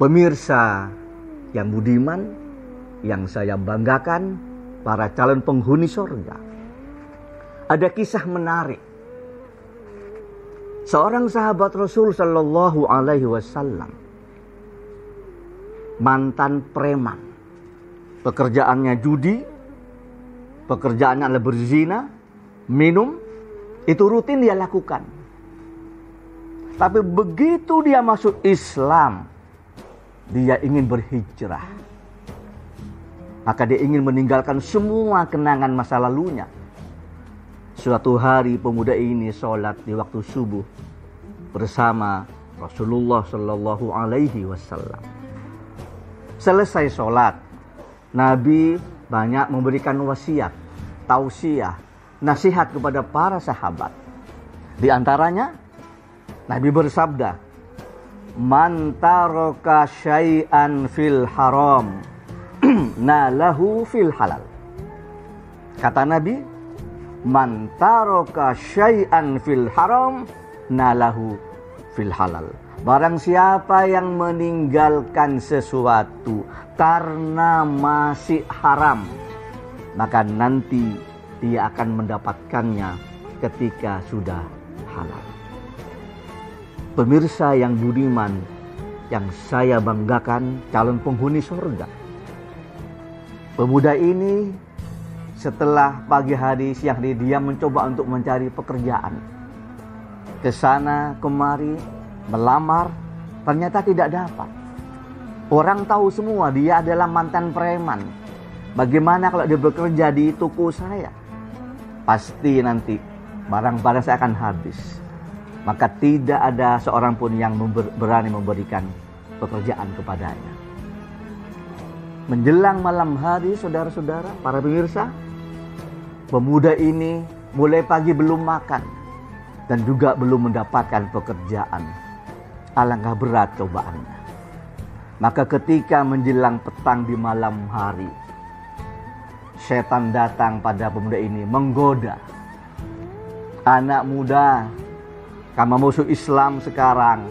Pemirsa yang budiman, yang saya banggakan, para calon penghuni sorga. Ada kisah menarik. Seorang sahabat Rasul Shallallahu Alaihi Wasallam, mantan preman, pekerjaannya judi, pekerjaannya adalah berzina, minum, itu rutin dia lakukan. Tapi begitu dia masuk Islam, dia ingin berhijrah. Maka dia ingin meninggalkan semua kenangan masa lalunya. Suatu hari pemuda ini sholat di waktu subuh bersama Rasulullah Shallallahu Alaihi Wasallam. Selesai sholat, Nabi banyak memberikan wasiat, tausiah, nasihat kepada para sahabat. Di antaranya, Nabi bersabda, Man taraka syai'an fil haram nalahu fil halal. Kata Nabi, Man taraka syai'an fil haram nalahu fil halal. Barang siapa yang meninggalkan sesuatu karena masih haram, maka nanti dia akan mendapatkannya ketika sudah halal pemirsa yang budiman yang saya banggakan calon penghuni surga. Pemuda ini setelah pagi hari siang hari dia mencoba untuk mencari pekerjaan. Ke sana kemari melamar ternyata tidak dapat. Orang tahu semua dia adalah mantan preman. Bagaimana kalau dia bekerja di toko saya? Pasti nanti barang-barang saya akan habis maka tidak ada seorang pun yang berani memberikan pekerjaan kepadanya. Menjelang malam hari, saudara-saudara, para pemirsa, pemuda ini mulai pagi belum makan dan juga belum mendapatkan pekerjaan. Alangkah berat cobaannya. Maka ketika menjelang petang di malam hari, setan datang pada pemuda ini menggoda. Anak muda, kamu musuh Islam sekarang,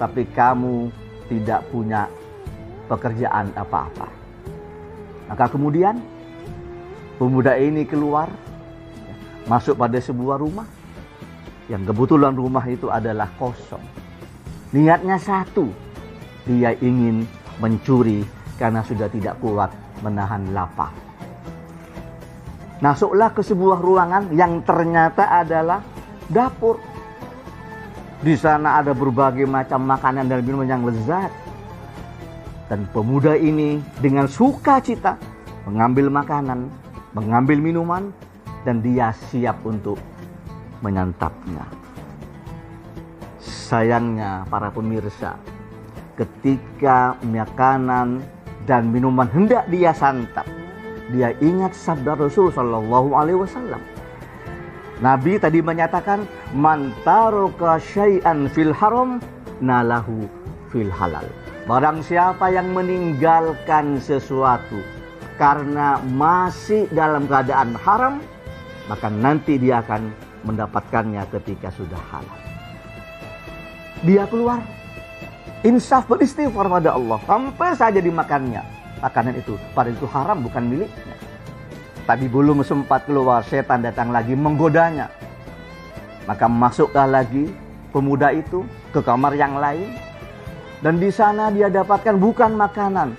tapi kamu tidak punya pekerjaan apa-apa. Maka kemudian pemuda ini keluar, masuk pada sebuah rumah, yang kebetulan rumah itu adalah kosong. Niatnya satu, dia ingin mencuri karena sudah tidak kuat menahan lapar. Masuklah ke sebuah ruangan yang ternyata adalah dapur. Di sana ada berbagai macam makanan dan minuman yang lezat. Dan pemuda ini dengan sukacita mengambil makanan, mengambil minuman, dan dia siap untuk menyantapnya. Sayangnya para pemirsa, ketika makanan dan minuman hendak dia santap, dia ingat sabda Rasul Shallallahu Alaihi Wasallam Nabi tadi menyatakan man taraka syai'an fil haram nalahu fil halal. Barang siapa yang meninggalkan sesuatu karena masih dalam keadaan haram, maka nanti dia akan mendapatkannya ketika sudah halal. Dia keluar, insaf beristighfar pada Allah, sampai saja dimakannya. Makanan itu, pada itu haram bukan miliknya. Tadi belum sempat keluar, setan datang lagi menggodanya. Maka masuklah lagi pemuda itu ke kamar yang lain. Dan di sana dia dapatkan bukan makanan,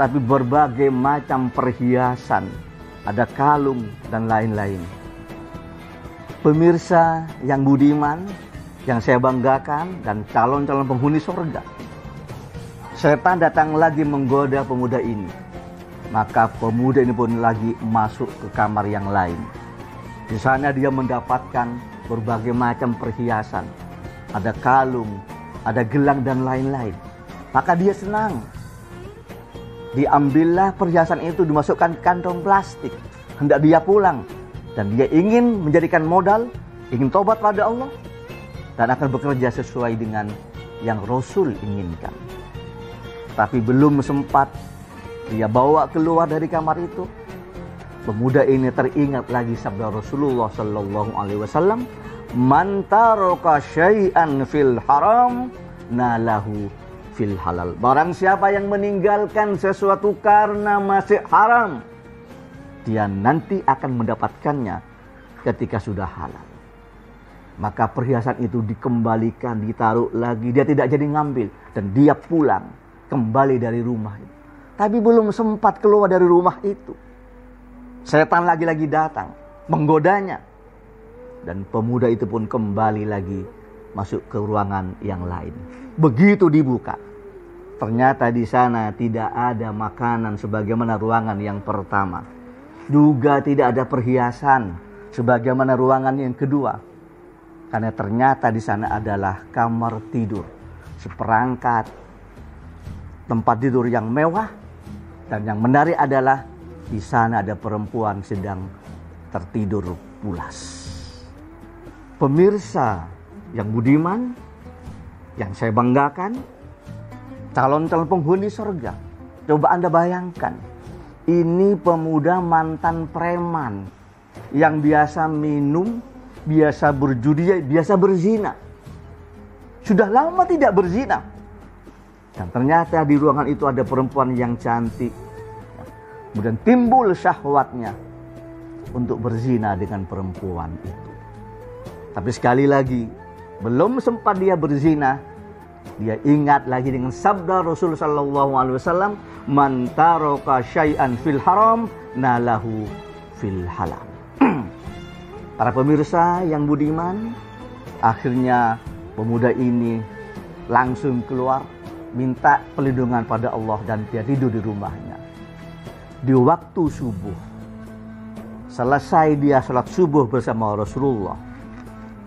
tapi berbagai macam perhiasan. Ada kalung dan lain-lain. Pemirsa yang budiman, yang saya banggakan, dan calon-calon penghuni surga. Setan datang lagi menggoda pemuda ini maka pemuda ini pun lagi masuk ke kamar yang lain. Di sana dia mendapatkan berbagai macam perhiasan. Ada kalung, ada gelang dan lain-lain. Maka dia senang. Diambillah perhiasan itu dimasukkan kantong plastik. Hendak dia pulang. Dan dia ingin menjadikan modal, ingin tobat pada Allah. Dan akan bekerja sesuai dengan yang Rasul inginkan. Tapi belum sempat dia bawa keluar dari kamar itu. Pemuda ini teringat lagi sabda Rasulullah Sallallahu Alaihi Wasallam, "Man taraka syai'an fil haram, nalahu fil halal. Barang siapa yang meninggalkan sesuatu karena masih haram, dia nanti akan mendapatkannya ketika sudah halal. Maka perhiasan itu dikembalikan, ditaruh lagi, dia tidak jadi ngambil dan dia pulang kembali dari rumah itu. Tapi belum sempat keluar dari rumah itu. Setan lagi-lagi datang menggodanya. Dan pemuda itu pun kembali lagi masuk ke ruangan yang lain. Begitu dibuka, ternyata di sana tidak ada makanan sebagaimana ruangan yang pertama. Juga tidak ada perhiasan sebagaimana ruangan yang kedua. Karena ternyata di sana adalah kamar tidur, seperangkat tempat tidur yang mewah dan yang menarik adalah di sana ada perempuan sedang tertidur pulas. Pemirsa yang budiman, yang saya banggakan, calon-calon penghuni surga. Coba Anda bayangkan, ini pemuda mantan preman yang biasa minum, biasa berjudi, biasa berzina. Sudah lama tidak berzina. Dan ternyata di ruangan itu ada perempuan yang cantik. Kemudian timbul syahwatnya untuk berzina dengan perempuan itu. Tapi sekali lagi, belum sempat dia berzina, dia ingat lagi dengan sabda Rasul sallallahu alaihi wasallam, "Man taraka syai'an fil haram nalahu fil halal." Para pemirsa yang budiman, akhirnya pemuda ini langsung keluar minta pelindungan pada Allah dan dia tidur di rumahnya. Di waktu subuh, selesai dia sholat subuh bersama Rasulullah,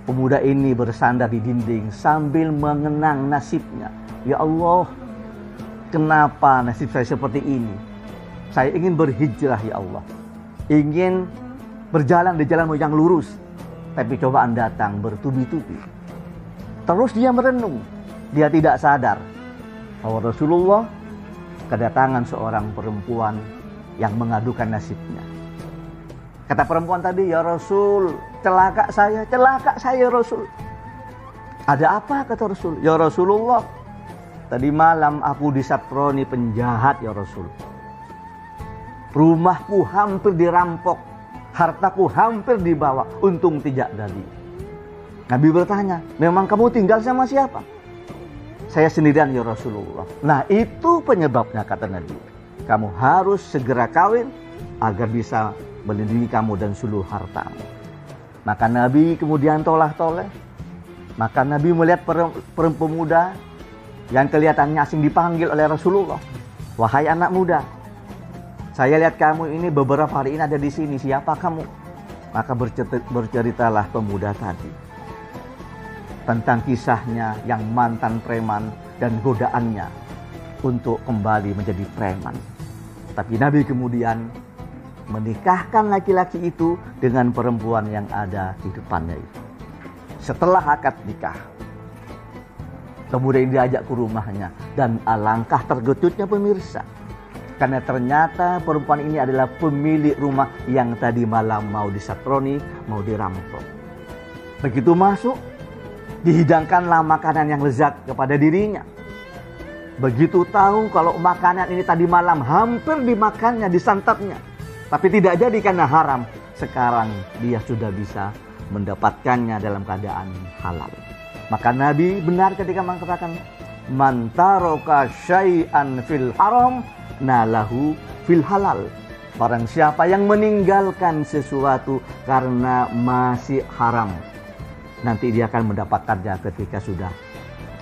pemuda ini bersandar di dinding sambil mengenang nasibnya. Ya Allah, kenapa nasib saya seperti ini? Saya ingin berhijrah ya Allah. Ingin berjalan di jalan yang lurus. Tapi cobaan datang bertubi-tubi. Terus dia merenung. Dia tidak sadar bahwa Rasulullah kedatangan seorang perempuan yang mengadukan nasibnya. Kata perempuan tadi, ya Rasul, celaka saya, celaka saya Rasul. Ada apa kata Rasul? Ya Rasulullah, tadi malam aku disatroni penjahat ya Rasul. Rumahku hampir dirampok hartaku hampir dibawa, untung tidak jadi. Nabi bertanya, memang kamu tinggal sama siapa? Saya sendirian ya Rasulullah. Nah itu penyebabnya kata Nabi. Kamu harus segera kawin agar bisa melindungi kamu dan seluruh hartamu. Maka Nabi kemudian tolah-toleh. Maka Nabi melihat perempuan muda yang kelihatannya asing dipanggil oleh Rasulullah. Wahai anak muda, saya lihat kamu ini beberapa hari ini ada di sini. Siapa kamu? Maka berceritalah pemuda tadi. Tentang kisahnya yang mantan preman dan godaannya untuk kembali menjadi preman. Tapi Nabi kemudian menikahkan laki-laki itu dengan perempuan yang ada di depannya itu. Setelah akad nikah, kemudian diajak ke rumahnya dan alangkah terkejutnya pemirsa karena ternyata perempuan ini adalah pemilik rumah yang tadi malam mau disatroni, mau dirampok. Begitu masuk, dihidangkanlah makanan yang lezat kepada dirinya. Begitu tahu kalau makanan ini tadi malam hampir dimakannya, disantapnya. Tapi tidak jadi karena haram. Sekarang dia sudah bisa mendapatkannya dalam keadaan halal. Maka Nabi benar ketika mengatakan, Mantaroka syai'an fil haram nalahu fil halal. Barang siapa yang meninggalkan sesuatu karena masih haram, nanti dia akan mendapatkannya ketika sudah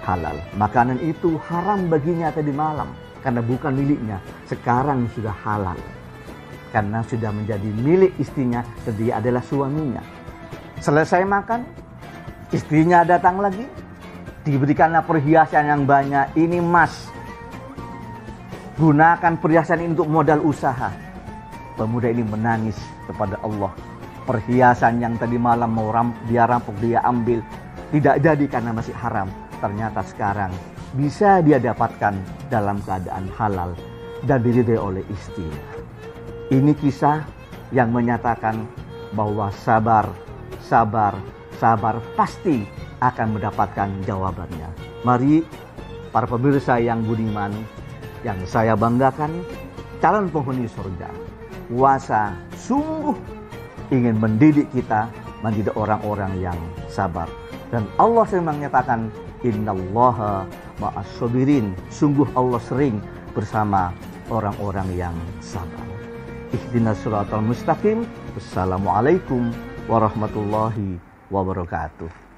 halal. Makanan itu haram baginya tadi malam karena bukan miliknya. Sekarang sudah halal. Karena sudah menjadi milik istrinya dan dia adalah suaminya. Selesai makan, istrinya datang lagi, diberikanlah perhiasan yang banyak. Ini emas, Gunakan perhiasan ini untuk modal usaha. Pemuda ini menangis kepada Allah. Perhiasan yang tadi malam mau ram, dia rampok, dia ambil. Tidak jadi karena masih haram. Ternyata sekarang bisa dia dapatkan dalam keadaan halal dan diridai oleh istri. Ini kisah yang menyatakan bahwa sabar, sabar, sabar pasti akan mendapatkan jawabannya. Mari para pemirsa yang budiman, yang saya banggakan, calon penghuni surga. Puasa sungguh ingin mendidik kita menjadi orang-orang yang sabar. Dan Allah sering menyatakan, Innallaha ma'asobirin. Sungguh Allah sering bersama orang-orang yang sabar. Ihdinas suratul mustaqim. Wassalamualaikum warahmatullahi wabarakatuh.